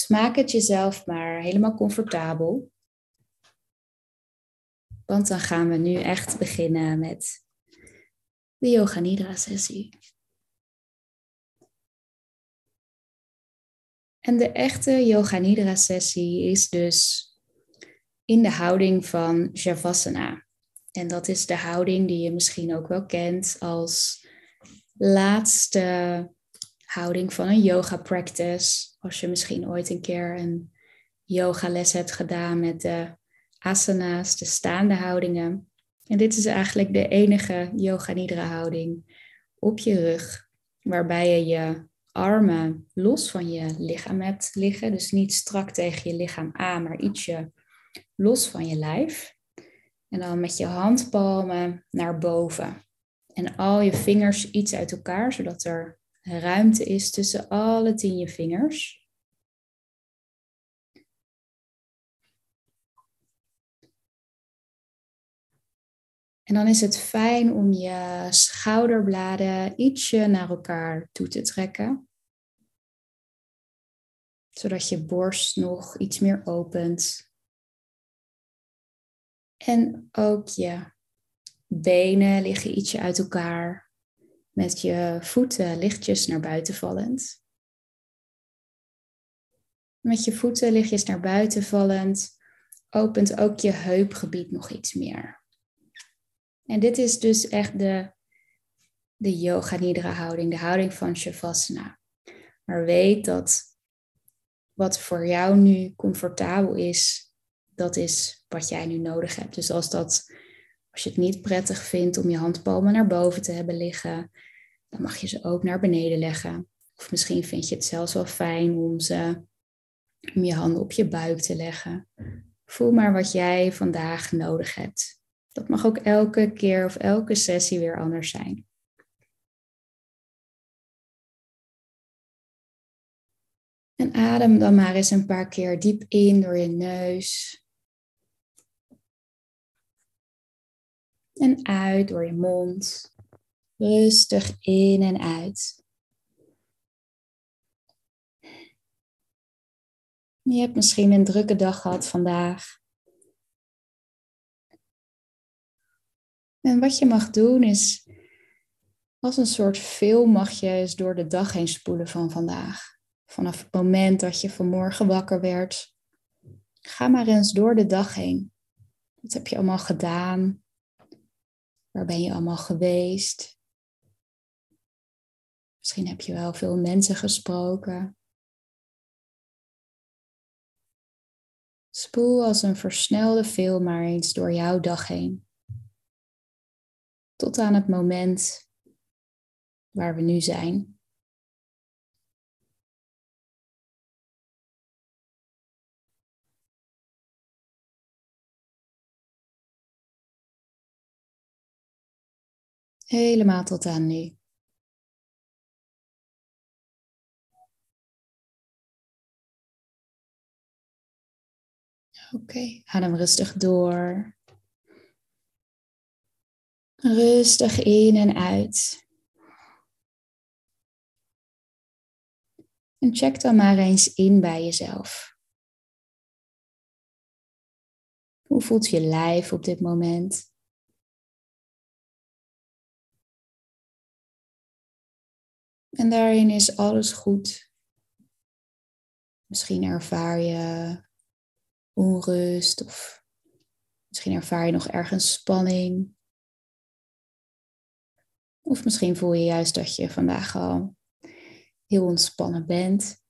Dus maak het jezelf maar helemaal comfortabel. Want dan gaan we nu echt beginnen met de Yoga Nidra sessie. En de echte Yoga Nidra sessie is dus in de houding van Shavasana. En dat is de houding die je misschien ook wel kent als laatste houding van een yoga practice. Als je misschien ooit een keer een yogales hebt gedaan met de asana's, de staande houdingen. En dit is eigenlijk de enige yoga nidra houding op je rug, waarbij je je armen los van je lichaam hebt liggen. Dus niet strak tegen je lichaam aan, maar ietsje los van je lijf. En dan met je handpalmen naar boven. En al je vingers iets uit elkaar, zodat er ruimte is tussen alle tien je vingers. En dan is het fijn om je schouderbladen ietsje naar elkaar toe te trekken. Zodat je borst nog iets meer opent. En ook je benen liggen ietsje uit elkaar. Met je voeten lichtjes naar buiten vallend. Met je voeten lichtjes naar buiten vallend opent ook je heupgebied nog iets meer. En dit is dus echt de, de yoga nidra houding, de houding van shavasana. Maar weet dat wat voor jou nu comfortabel is, dat is wat jij nu nodig hebt. Dus als, dat, als je het niet prettig vindt om je handpalmen naar boven te hebben liggen, dan mag je ze ook naar beneden leggen. Of misschien vind je het zelfs wel fijn om, ze, om je handen op je buik te leggen. Voel maar wat jij vandaag nodig hebt. Dat mag ook elke keer of elke sessie weer anders zijn. En adem dan maar eens een paar keer diep in door je neus. En uit door je mond. Rustig in en uit. Je hebt misschien een drukke dag gehad vandaag. En wat je mag doen is, als een soort film mag je eens door de dag heen spoelen van vandaag. Vanaf het moment dat je vanmorgen wakker werd. Ga maar eens door de dag heen. Wat heb je allemaal gedaan? Waar ben je allemaal geweest? Misschien heb je wel veel mensen gesproken. Spoel als een versnelde film maar eens door jouw dag heen. Tot aan het moment waar we nu zijn. Helemaal tot aan nu. Oké, okay, adem rustig door. Rustig in en uit. En check dan maar eens in bij jezelf. Hoe voelt je lijf op dit moment? En daarin is alles goed. Misschien ervaar je onrust of misschien ervaar je nog ergens spanning. Of misschien voel je juist dat je vandaag al heel ontspannen bent.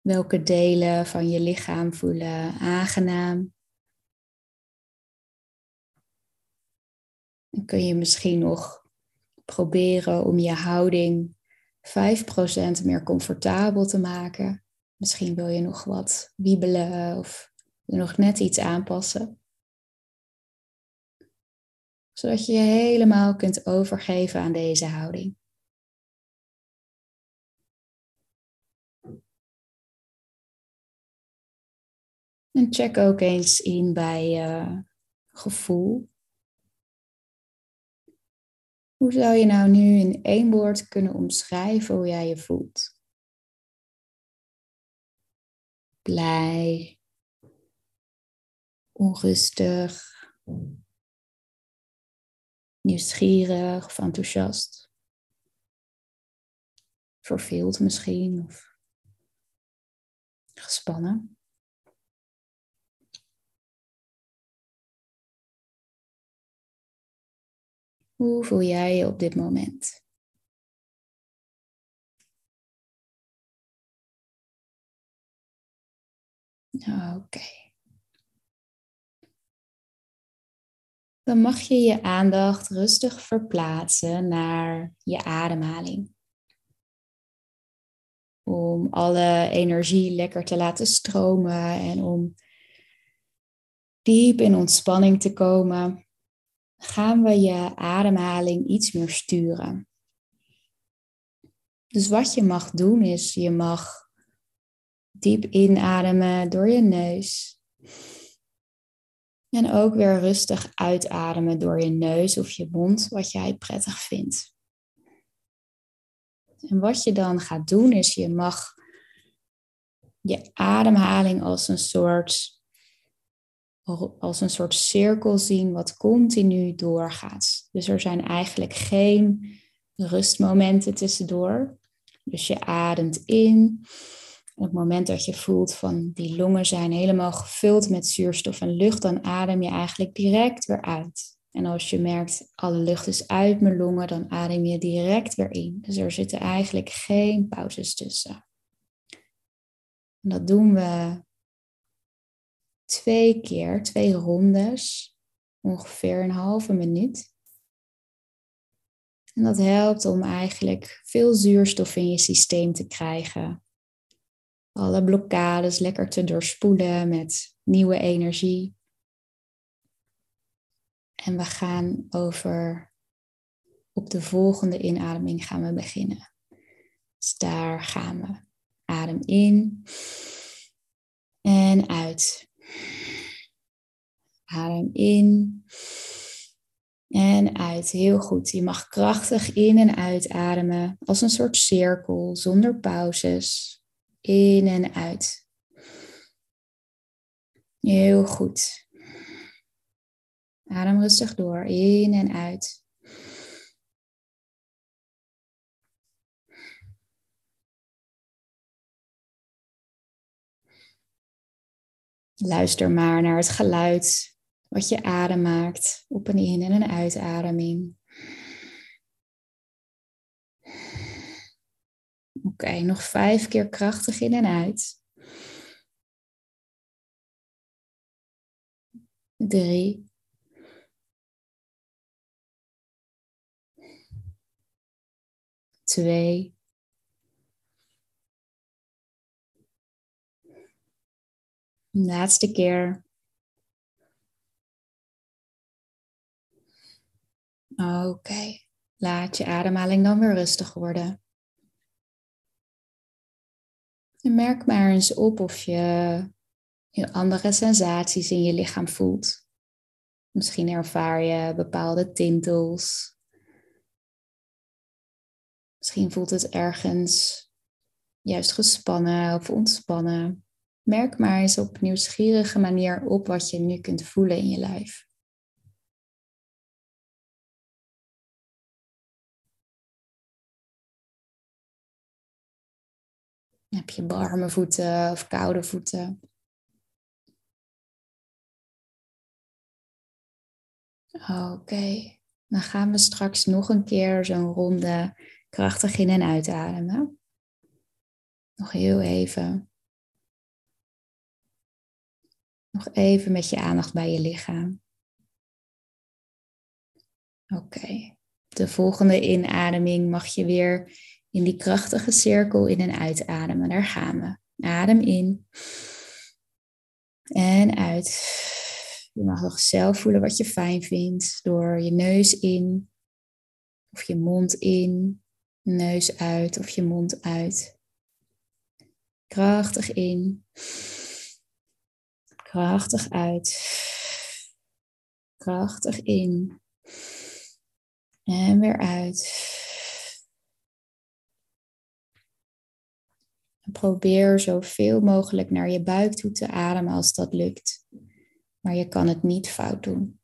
Welke delen van je lichaam voelen aangenaam? En kun je misschien nog proberen om je houding 5% meer comfortabel te maken. Misschien wil je nog wat wiebelen of nog net iets aanpassen. Zodat je je helemaal kunt overgeven aan deze houding. En check ook eens in bij je gevoel. Hoe zou je nou nu in één woord kunnen omschrijven hoe jij je voelt? Blij, onrustig, nieuwsgierig of enthousiast. Verveeld misschien of gespannen. Hoe voel jij je op dit moment? Oké. Dan mag je je aandacht rustig verplaatsen naar je ademhaling. Om alle energie lekker te laten stromen en om diep in ontspanning te komen, gaan we je ademhaling iets meer sturen. Dus wat je mag doen is, je mag diep inademen door je neus. En ook weer rustig uitademen door je neus of je mond, wat jij prettig vindt. En wat je dan gaat doen is, je mag je ademhaling als een soort als een soort cirkel zien wat continu doorgaat. Dus er zijn eigenlijk geen rustmomenten tussendoor. Dus je ademt in. Op het moment dat je voelt van die longen zijn helemaal gevuld met zuurstof en lucht, dan adem je eigenlijk direct weer uit. En als je merkt, alle lucht is uit mijn longen, dan adem je direct weer in. Dus er zitten eigenlijk geen pauzes tussen. En dat doen we twee keer, twee rondes, ongeveer een halve minuut. En dat helpt om eigenlijk veel zuurstof in je systeem te krijgen. Alle blokkades lekker te doorspoelen met nieuwe energie. En we gaan over, op de volgende inademing gaan we beginnen. Dus daar gaan we. Adem in en uit. Adem in en uit. Heel goed. Je mag krachtig in en uitademen als een soort cirkel zonder pauzes. In en uit. Heel goed. Adem rustig door. In en uit. Luister maar naar het geluid wat je adem maakt op een in- en een uitademing. Oké, nog vijf keer krachtig in en uit. Drie. Twee. Laatste keer. Oké, laat je ademhaling dan weer rustig worden. En merk maar eens op of je, andere sensaties in je lichaam voelt. Misschien ervaar je bepaalde tintels. Misschien voelt het ergens juist gespannen of ontspannen. Merk maar eens op nieuwsgierige manier op wat je nu kunt voelen in je lijf. Heb je warme voeten of koude voeten? Oké, dan gaan we straks nog een keer zo'n ronde krachtig in en uitademen. Nog heel even. Nog even met je aandacht bij je lichaam. Oké, de volgende inademing mag je weer in die krachtige cirkel in en uitademen. Daar gaan we. Adem in en uit. Je mag nog zelf voelen wat je fijn vindt door je neus in of je mond in, neus uit of je mond uit. Krachtig in, krachtig uit, krachtig in en weer uit. Probeer zoveel mogelijk naar je buik toe te ademen als dat lukt. Maar je kan het niet fout doen.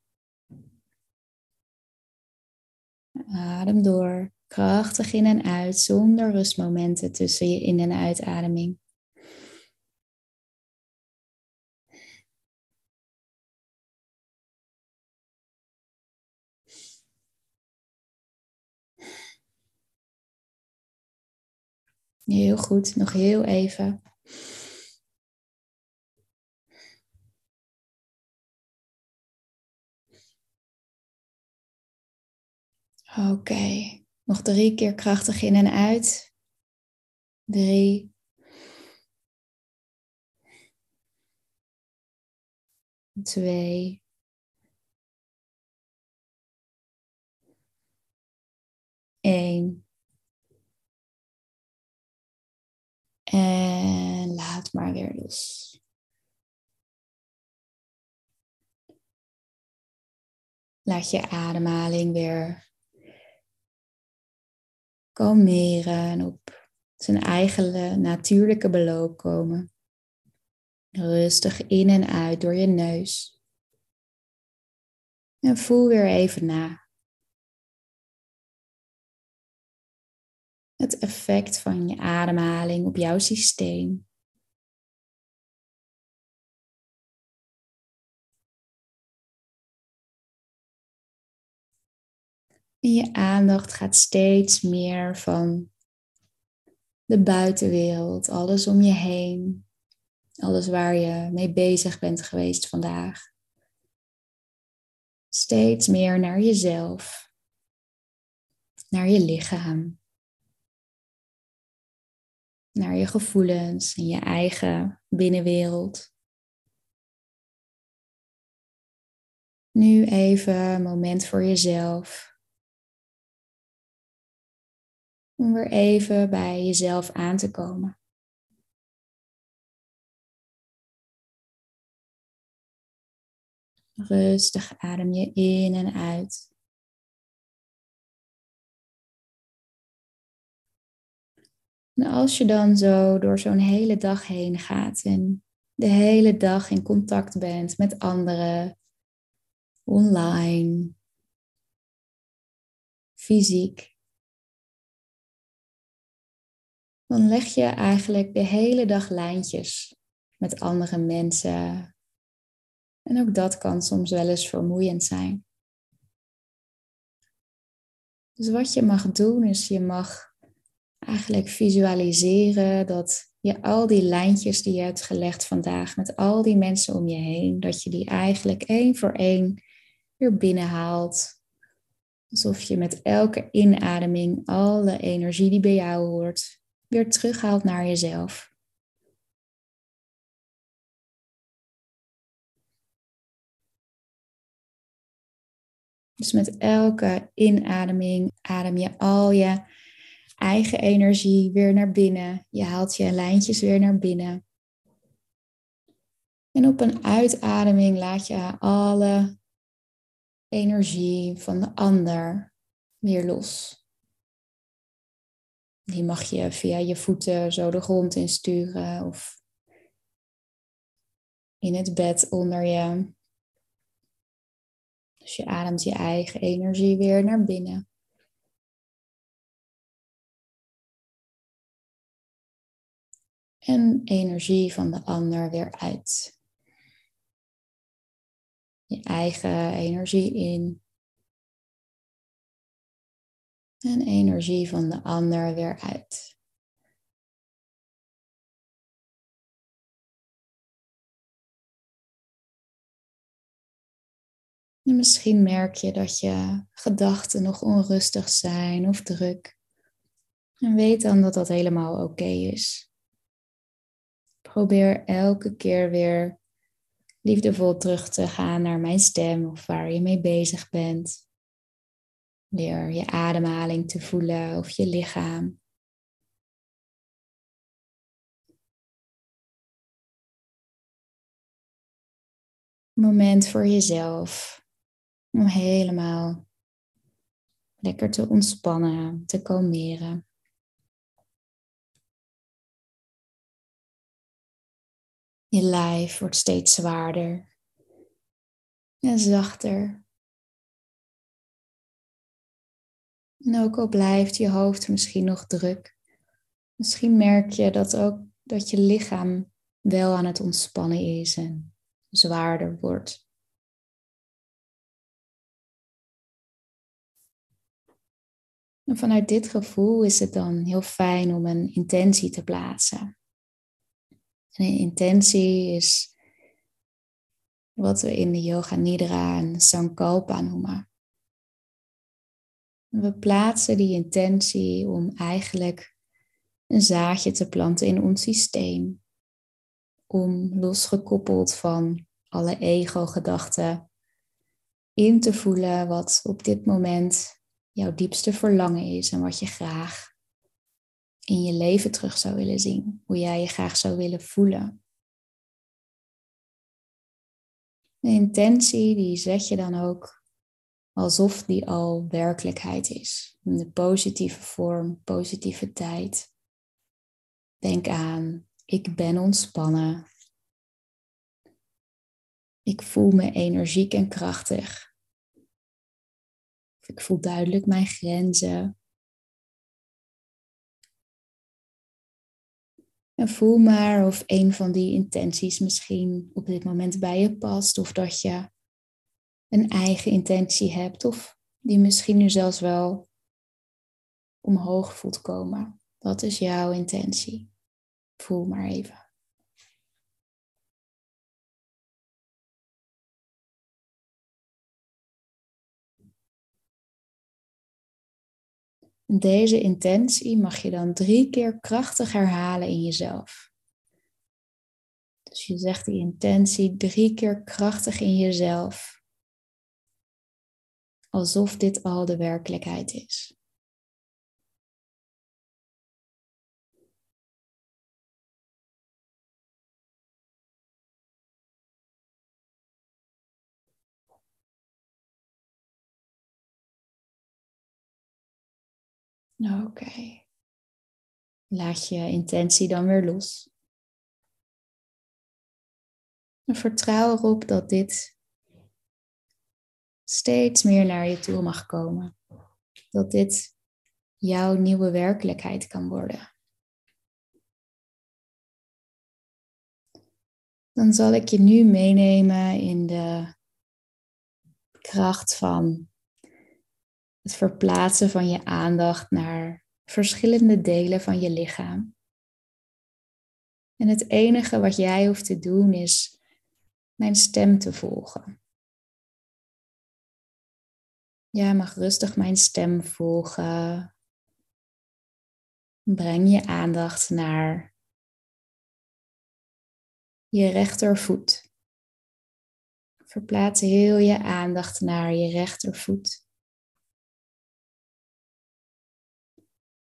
Adem door, krachtig in en uit, zonder rustmomenten tussen je in- en uitademing. Heel goed, nog heel even. Oké, nog drie keer krachtig in en uit. Drie. Twee. Eén. En laat maar weer los. Laat je ademhaling weer kalmeren en op zijn eigen natuurlijke beloop komen. Rustig in en uit door je neus. En voel weer even na. Het effect van je ademhaling op jouw systeem. En je aandacht gaat steeds meer van de buitenwereld, alles om je heen, alles waar je mee bezig bent geweest vandaag. Steeds meer naar jezelf, naar je lichaam, naar je gevoelens en je eigen binnenwereld. Nu even een moment voor jezelf. Om weer even bij jezelf aan te komen. Rustig adem je in en uit. En als je dan zo door zo'n hele dag heen gaat en de hele dag in contact bent met anderen, online, fysiek, dan leg je eigenlijk de hele dag lijntjes met andere mensen. En ook dat kan soms wel eens vermoeiend zijn. Dus wat je mag doen is je mag eigenlijk visualiseren dat je al die lijntjes die je hebt gelegd vandaag met al die mensen om je heen, dat je die eigenlijk één voor één weer binnenhaalt. Alsof je met elke inademing alle energie die bij jou hoort weer terughaalt naar jezelf. Dus met elke inademing adem je al je eigen energie weer naar binnen. Je haalt je lijntjes weer naar binnen. En op een uitademing laat je alle energie van de ander weer los. Die mag je via je voeten zo de grond insturen of in het bed onder je. Dus je ademt je eigen energie weer naar binnen. En energie van de ander weer uit. Je eigen energie in. En energie van de ander weer uit. En misschien merk je dat je gedachten nog onrustig zijn of druk. En weet dan dat dat helemaal oké is. Probeer elke keer weer liefdevol terug te gaan naar mijn stem of waar je mee bezig bent. Weer je ademhaling te voelen of je lichaam. Moment voor jezelf om helemaal lekker te ontspannen, te kalmeren. Je lijf wordt steeds zwaarder en zachter. En ook al blijft je hoofd misschien nog druk, misschien merk je dat ook dat je lichaam wel aan het ontspannen is en zwaarder wordt. En vanuit dit gevoel is het dan heel fijn om een intentie te plaatsen. En intentie is wat we in de Yoga Nidra en Sankalpa noemen. We plaatsen die intentie om eigenlijk een zaadje te planten in ons systeem. Om losgekoppeld van alle ego-gedachten in te voelen wat op dit moment jouw diepste verlangen is en wat je graag in je leven terug zou willen zien. Hoe jij je graag zou willen voelen. De intentie die zet je dan ook alsof die al werkelijkheid is. In de positieve vorm, positieve tijd. Denk aan, ik ben ontspannen. Ik voel me energiek en krachtig. Ik voel duidelijk mijn grenzen. En voel maar of een van die intenties misschien op dit moment bij je past. Of dat je een eigen intentie hebt. Of die misschien nu zelfs wel omhoog voelt komen. Dat is jouw intentie. Voel maar even. Deze intentie mag je dan drie keer krachtig herhalen in jezelf. Dus je zegt die intentie drie keer krachtig in jezelf. Alsof dit al de werkelijkheid is. Oké. Laat je intentie dan weer los. En vertrouw erop dat dit steeds meer naar je toe mag komen. Dat dit jouw nieuwe werkelijkheid kan worden. Dan zal ik je nu meenemen in de kracht van het verplaatsen van je aandacht naar verschillende delen van je lichaam. En het enige wat jij hoeft te doen is mijn stem te volgen. Jij mag rustig mijn stem volgen. Breng je aandacht naar je rechtervoet. Verplaats heel je aandacht naar je rechtervoet.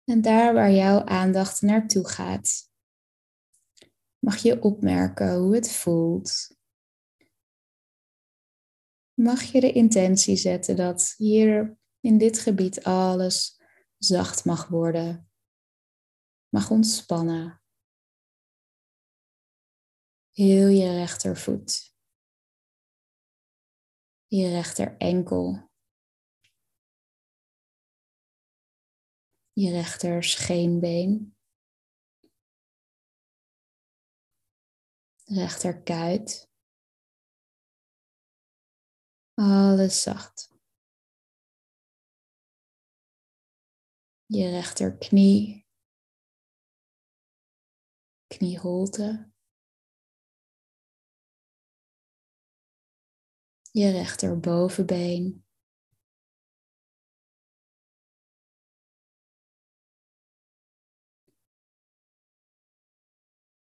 En daar waar jouw aandacht naartoe gaat, mag je opmerken hoe het voelt. Mag je de intentie zetten dat hier in dit gebied alles zacht mag worden, mag ontspannen. Heel je rechtervoet, je rechter enkel. Je rechter scheenbeen, rechterkuit. Alles zacht. Je rechterknie, knieholte. Je rechterbovenbeen.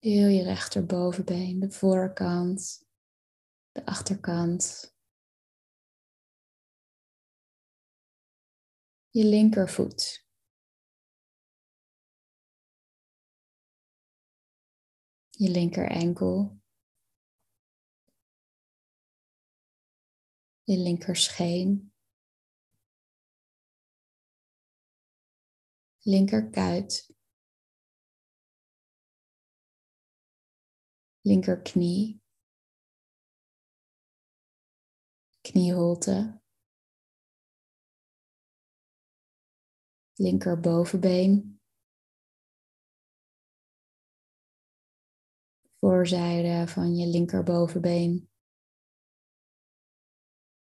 Heel je rechterbovenbeen, de voorkant, de achterkant. Je linkervoet. Je linker enkel. Je linker scheen. Linkerkuit. Linkerknie, knieholte, linker bovenbeen, voorzijde van je linkerbovenbeen,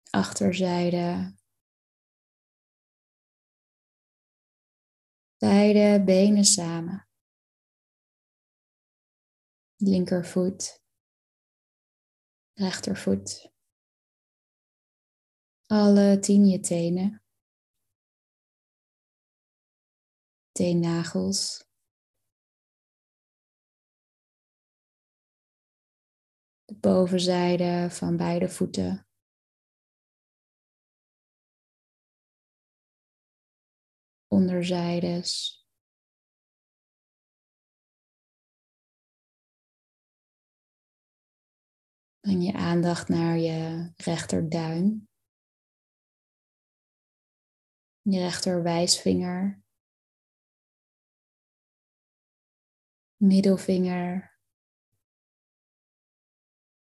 achterzijde, beide benen samen, linkervoet, rechtervoet, alle tien je tenen. teennagels. De bovenzijde van beide voeten. Onderzijdes. Breng je aandacht naar je rechterduim. Je rechterwijsvinger. middelvinger,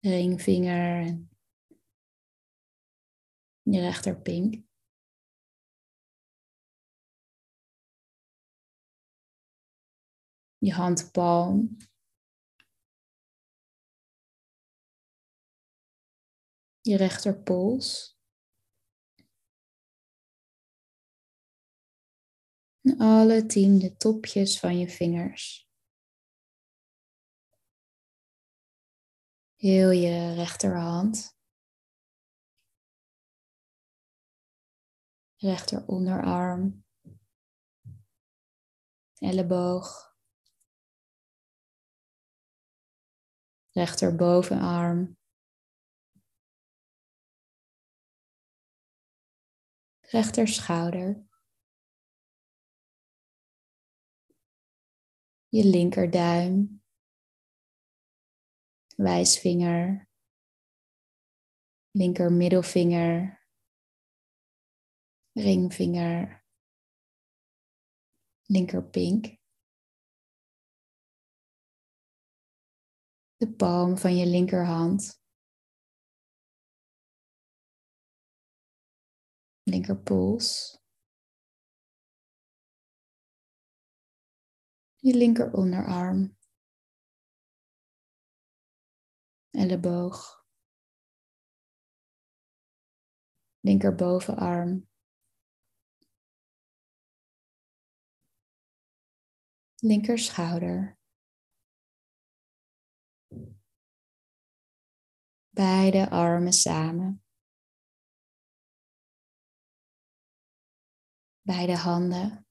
ringvinger je rechterpink. Je handpalm. Je rechterpols. En alle tien de topjes van je vingers. Heel je rechterhand. Rechter onderarm. Elleboog. Rechter Rechter schouder. Je linkerduim wijsvinger, linker middelvinger, ringvinger, linkerpink. De palm van je linkerhand. Linkerpols. Je linker onderarm. elleboog, linkerbovenarm, linker schouder, beide armen samen, beide handen,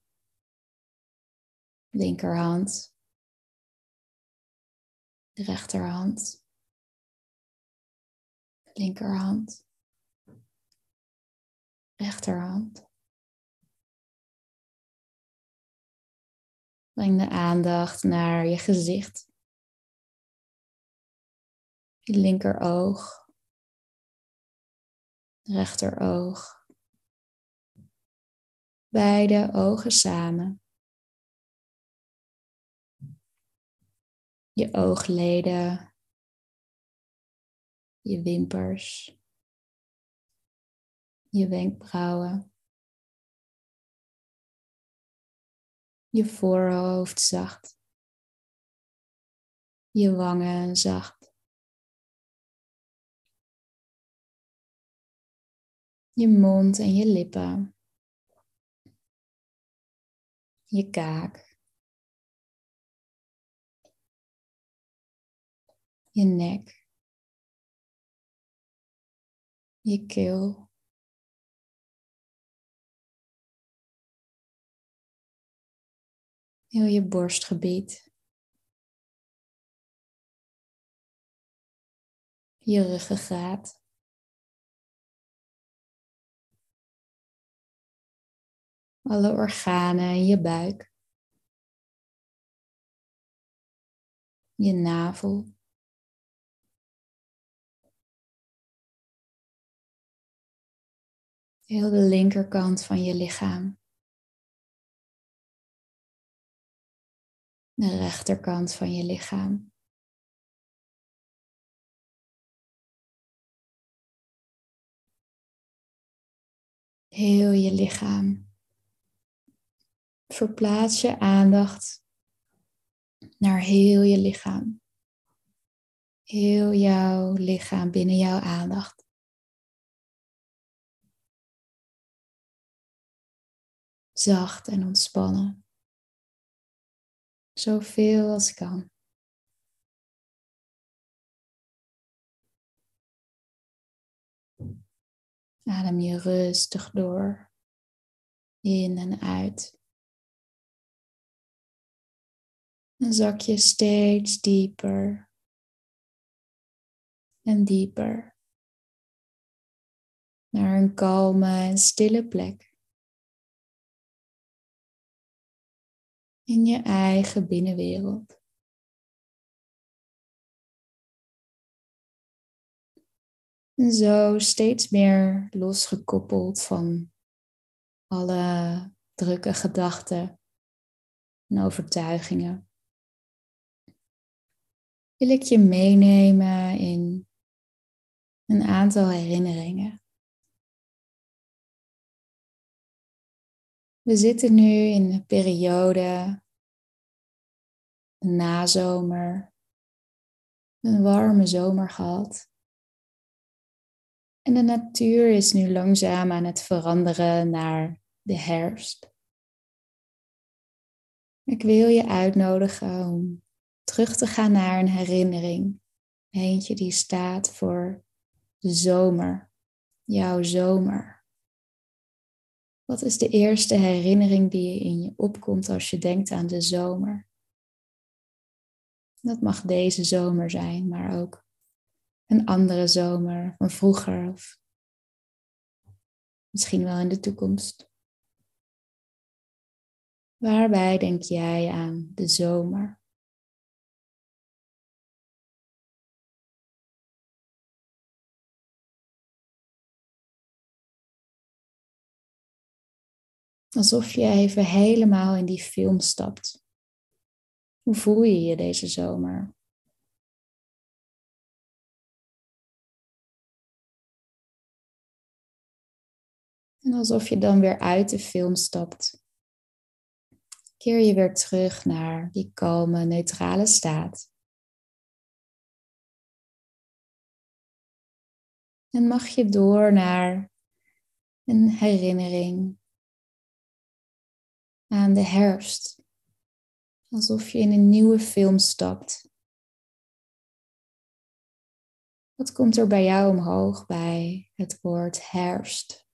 linkerhand, rechterhand linkerhand, rechterhand. Breng de aandacht naar je gezicht. Je linkeroog, rechteroog. Beide ogen samen. Je oogleden je wimpers, je wenkbrauwen, je voorhoofd zacht, je wangen zacht, je mond en je lippen, je kaak. Je nek. je keel. Heel je borstgebied. Je ruggengraat. alle organen je buik, je navel. Heel de linkerkant van je lichaam. De rechterkant van je lichaam. Heel je lichaam. Verplaats je aandacht naar heel je lichaam. Heel jouw lichaam binnen jouw aandacht. Zacht en ontspannen. Zoveel als kan. Adem je rustig door, in en uit. Dan zak je steeds dieper en dieper naar een kalme en stille plek. In je eigen binnenwereld. En zo steeds meer losgekoppeld van alle drukke gedachten en overtuigingen. Wil ik je meenemen in een aantal herinneringen. We zitten nu in de periode een nazomer, een warme zomer gehad. En de natuur is nu langzaam aan het veranderen naar de herfst. Ik wil je uitnodigen om terug te gaan naar een herinnering. Eentje die staat voor de zomer, jouw zomer. Wat is de eerste herinnering die je in je opkomt als je denkt aan de zomer? Dat mag deze zomer zijn, maar ook een andere zomer van vroeger of misschien wel in de toekomst. Waarbij denk jij aan de zomer? Alsof je even helemaal in die film stapt. Hoe voel je je deze zomer? En alsof je dan weer uit de film stapt, keer je weer terug naar die kalme, neutrale staat. En mag je door naar een herinnering aan de herfst. Alsof je in een nieuwe film stapt. Wat komt er bij jou omhoog bij het woord herfst?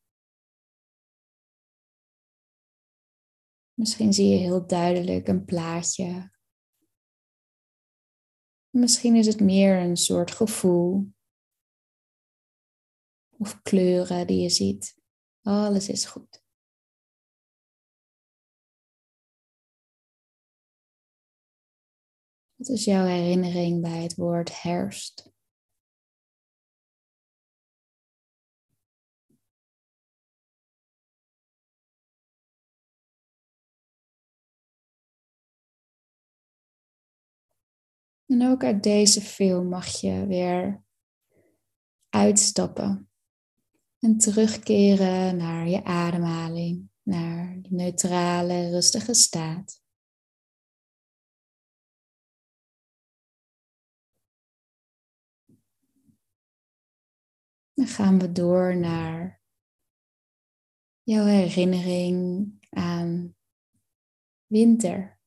Misschien zie je heel duidelijk een plaatje. Misschien is het meer een soort gevoel of kleuren die je ziet. Alles is goed. Wat is jouw herinnering bij het woord herfst? En ook uit deze film mag je weer uitstappen en terugkeren naar je ademhaling, naar de neutrale, rustige staat. Dan gaan we door naar jouw herinnering aan winter.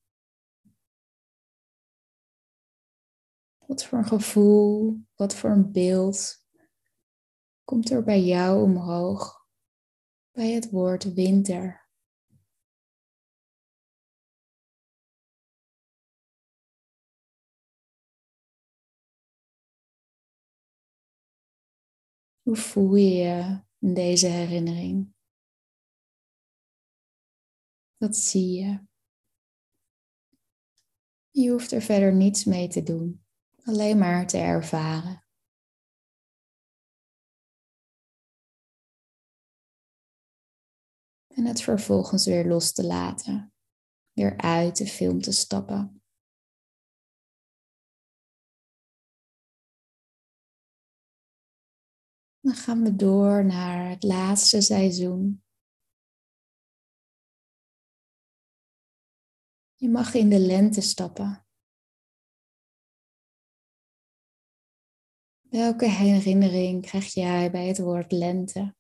Wat voor een gevoel, wat voor een beeld komt er bij jou omhoog bij het woord winter? Hoe voel je je in deze herinnering? Wat zie je? Je hoeft er verder niets mee te doen, alleen maar te ervaren. En het vervolgens weer los te laten, weer uit de film te stappen. Dan gaan we door naar het laatste seizoen. Je mag in de lente stappen. Welke herinnering krijg jij bij het woord lente?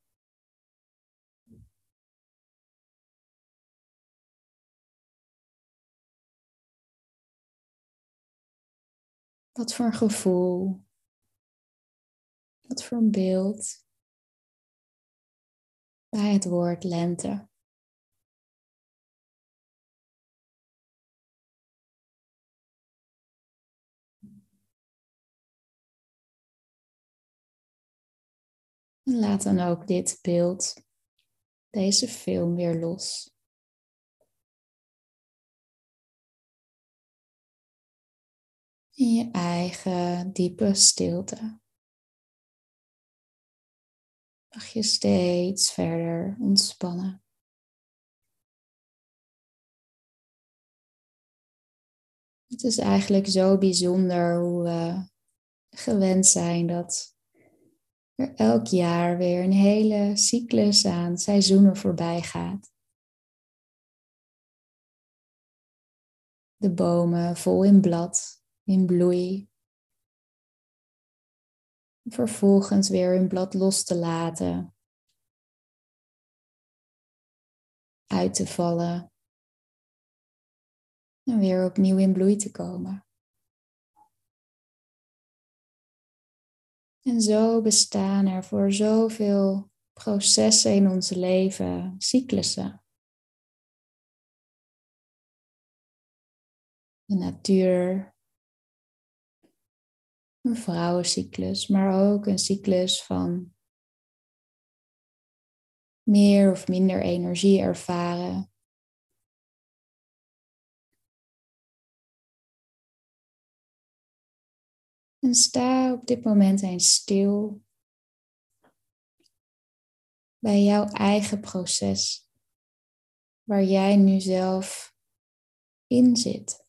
Wat voor gevoel wat voor een beeld bij het woord lente? laat dan ook dit beeld, deze film weer los. In je eigen diepe stilte. Mag je steeds verder ontspannen. Het is eigenlijk zo bijzonder hoe we gewend zijn dat er elk jaar weer een hele cyclus aan seizoenen voorbij gaat. De bomen vol in blad, in bloei. Vervolgens weer hun blad los te laten. Uit te vallen. En weer opnieuw in bloei te komen. En zo bestaan er voor zoveel processen in ons leven, cyclussen. De natuur, een vrouwencyclus, maar ook een cyclus van meer of minder energie ervaren. En sta op dit moment eens stil bij jouw eigen proces, waar jij nu zelf in zit.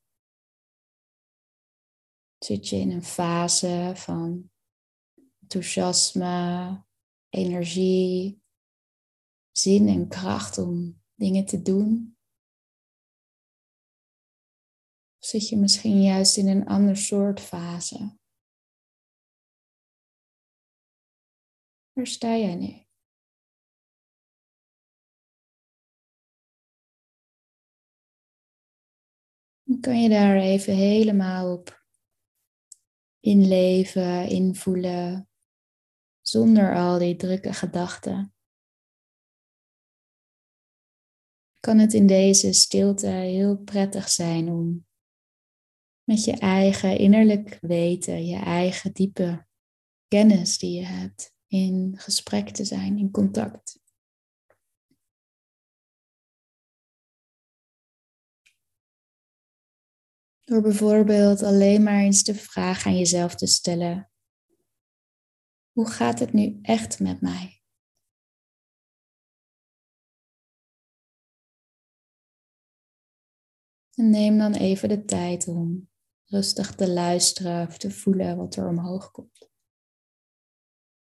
Zit je in een fase van enthousiasme, energie, zin en kracht om dingen te doen? Of zit je misschien juist in een ander soort fase? Waar sta jij nu? Dan kan je daar even helemaal op inleven, invoelen, zonder al die drukke gedachten. Kan het in deze stilte heel prettig zijn om met je eigen innerlijk weten, je eigen diepe kennis die je hebt, in gesprek te zijn, in contact. Door bijvoorbeeld alleen maar eens de vraag aan jezelf te stellen: hoe gaat het nu echt met mij? En neem dan even de tijd om rustig te luisteren of te voelen wat er omhoog komt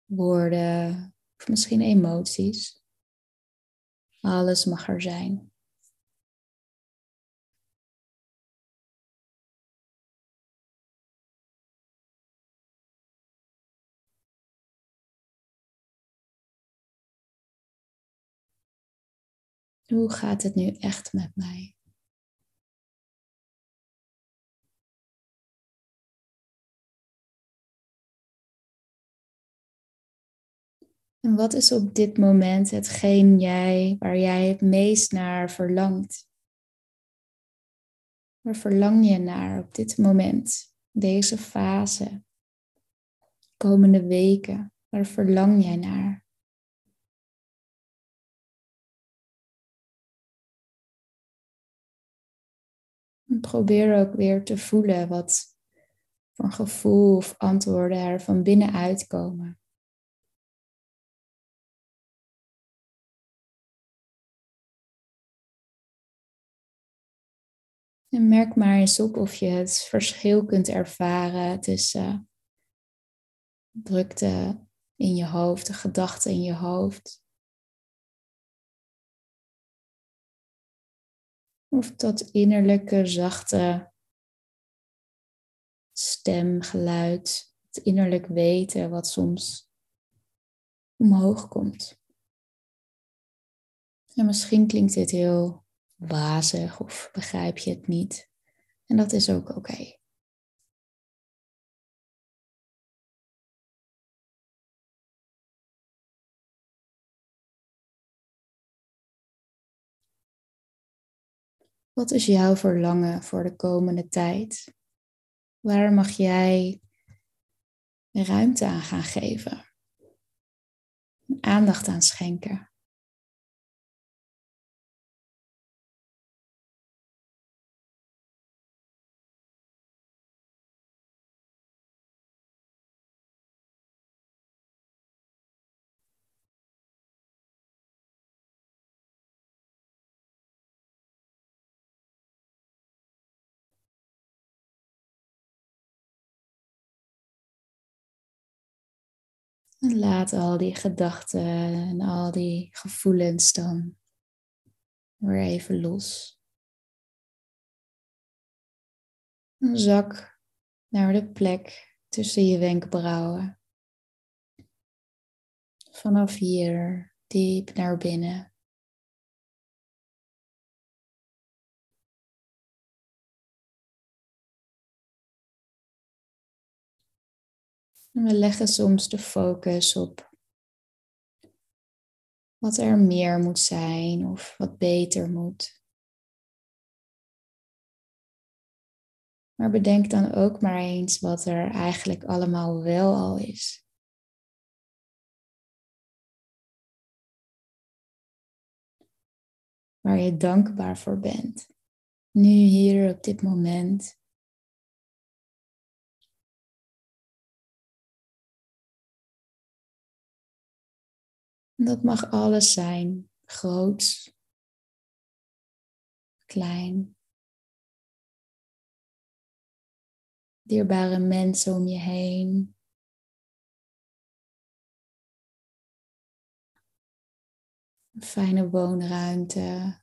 woorden of misschien emoties. Alles mag er zijn. Hoe gaat het nu echt met mij? En wat is op dit moment hetgeen jij, waar jij het meest naar verlangt? Waar verlang je naar op dit moment, deze fase, komende weken? Waar verlang jij naar? Probeer ook weer te voelen wat voor gevoel of antwoorden er van binnenuit komen. En merk maar eens op of je het verschil kunt ervaren tussen drukte in je hoofd, de gedachten in je hoofd. Of dat innerlijke zachte stemgeluid, het innerlijk weten wat soms omhoog komt. En misschien klinkt dit heel wazig of begrijp je het niet. En dat is ook oké. Wat is jouw verlangen voor de komende tijd? Waar mag jij ruimte aan gaan geven? Aandacht aan schenken? En laat al die gedachten en al die gevoelens dan weer even los. Zak naar de plek tussen je wenkbrauwen. Vanaf hier diep naar binnen. En we leggen soms de focus op wat er meer moet zijn of wat beter moet. Maar bedenk dan ook maar eens wat er eigenlijk allemaal wel al is. Waar je dankbaar voor bent. Nu, hier, op dit moment. Dat mag alles zijn, groot, klein. Dierbare mensen om je heen. Een fijne woonruimte.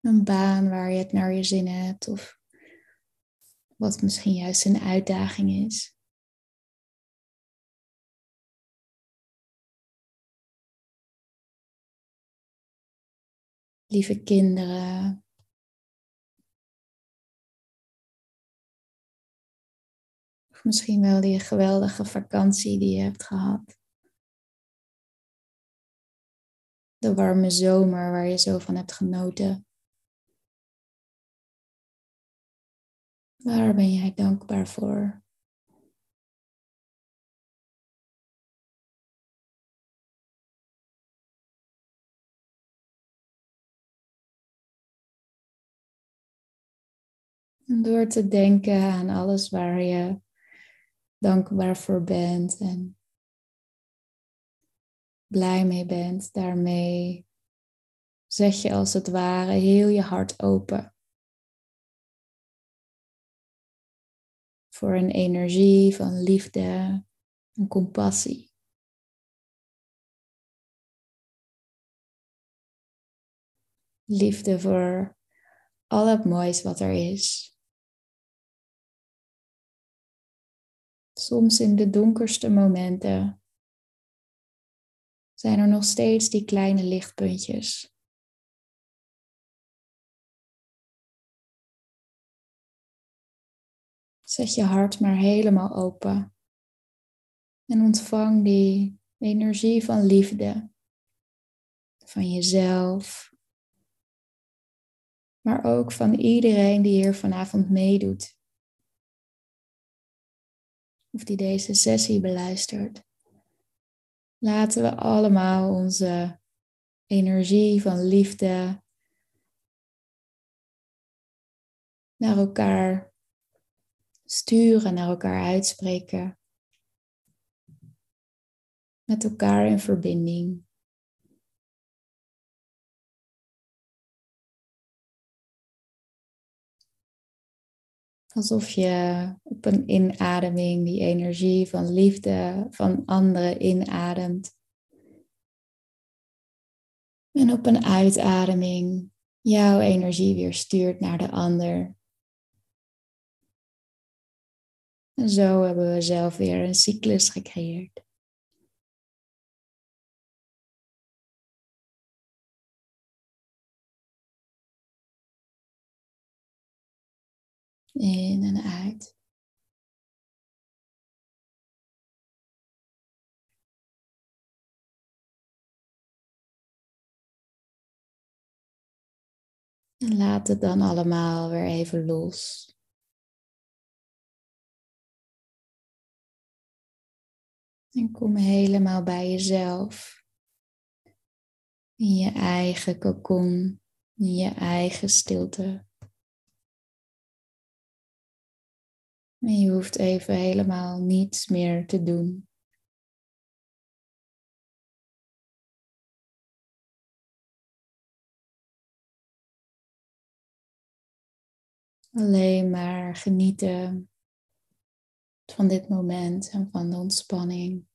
Een baan waar je het naar je zin hebt of wat misschien juist een uitdaging is. Lieve kinderen. Of misschien wel die geweldige vakantie die je hebt gehad. De warme zomer waar je zo van hebt genoten. Waar ben jij dankbaar voor? Door te denken aan alles waar je dankbaar voor bent en blij mee bent, daarmee zet je als het ware heel je hart open. Voor een energie van liefde en compassie. Liefde voor al het moois wat er is. Soms in de donkerste momenten zijn er nog steeds die kleine lichtpuntjes. Zet je hart maar helemaal open en ontvang die energie van liefde van jezelf, maar ook van iedereen die hier vanavond meedoet of die deze sessie beluistert. Laten we allemaal onze energie van liefde naar elkaar sturen, naar elkaar uitspreken. Met elkaar in verbinding. Alsof je op een inademing die energie van liefde van anderen inademt. En op een uitademing jouw energie weer stuurt naar de ander. En zo hebben we zelf weer een cyclus gecreëerd. In en uit. En laat het dan allemaal weer even los. En kom helemaal bij jezelf. In je eigen kokon, in je eigen stilte. En je hoeft even helemaal niets meer te doen. Alleen maar genieten van dit moment en van de ontspanning.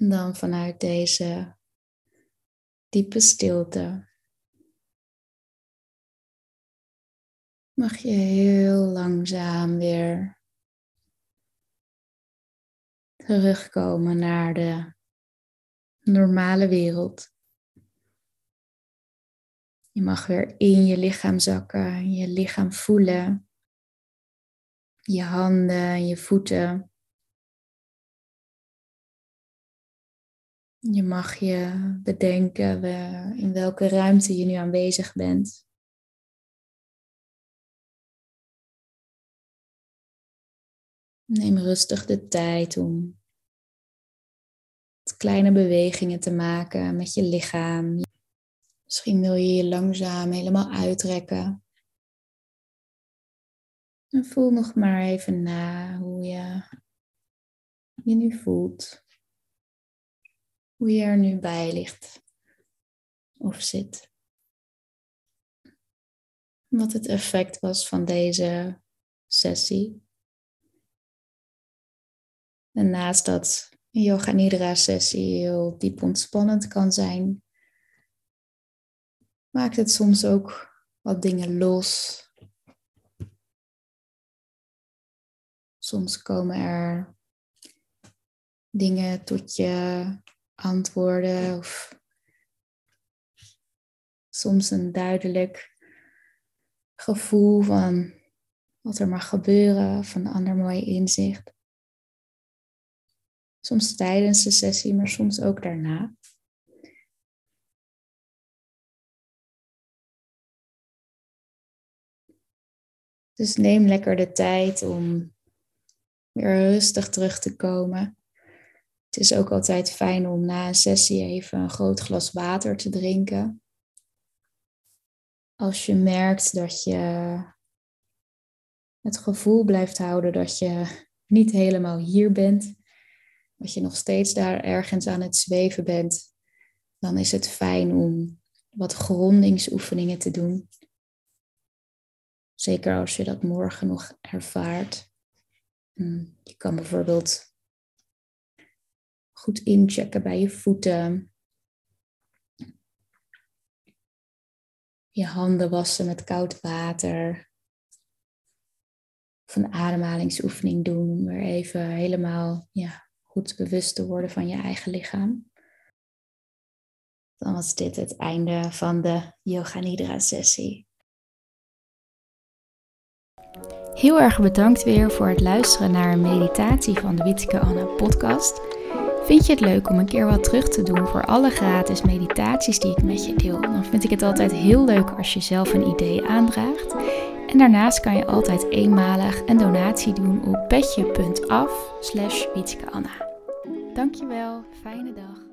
En dan vanuit deze diepe stilte mag je heel langzaam weer terugkomen naar de normale wereld. Je mag weer in je lichaam zakken, je lichaam voelen, je handen, je voeten. Je mag je bedenken in welke ruimte je nu aanwezig bent. Neem rustig de tijd om kleine bewegingen te maken met je lichaam. Misschien wil je je langzaam helemaal uitrekken. En voel nog maar even na hoe je je nu voelt hoe je er nu bij ligt of zit. Wat het effect was van deze sessie. En naast dat een Yoga Nidra sessie heel diep ontspannend kan zijn, maakt het soms ook wat dingen los. Soms komen er dingen tot je antwoorden of soms een duidelijk gevoel van wat er mag gebeuren of een ander mooi inzicht. Soms tijdens de sessie, maar soms ook daarna. Dus neem lekker de tijd om weer rustig terug te komen. Het is ook altijd fijn om na een sessie even een groot glas water te drinken. Als je merkt dat je het gevoel blijft houden dat je niet helemaal hier bent, dat je nog steeds daar ergens aan het zweven bent, dan is het fijn om wat grondingsoefeningen te doen. Zeker als je dat morgen nog ervaart. Je kan bijvoorbeeld goed inchecken bij je voeten. Je handen wassen met koud water. Of een ademhalingsoefening doen weer even helemaal ja, goed bewust te worden van je eigen lichaam. dan was dit het einde van de Yoga Nidra sessie. Heel erg bedankt weer voor het luisteren naar een meditatie van de Wietke Anna podcast. Vind je het leuk om een keer wat terug te doen voor alle gratis meditaties die ik met je deel? Dan vind ik het altijd heel leuk als je zelf een idee aandraagt. En daarnaast kan je altijd eenmalig een donatie doen op petje.af slash Dankjewel, fijne dag.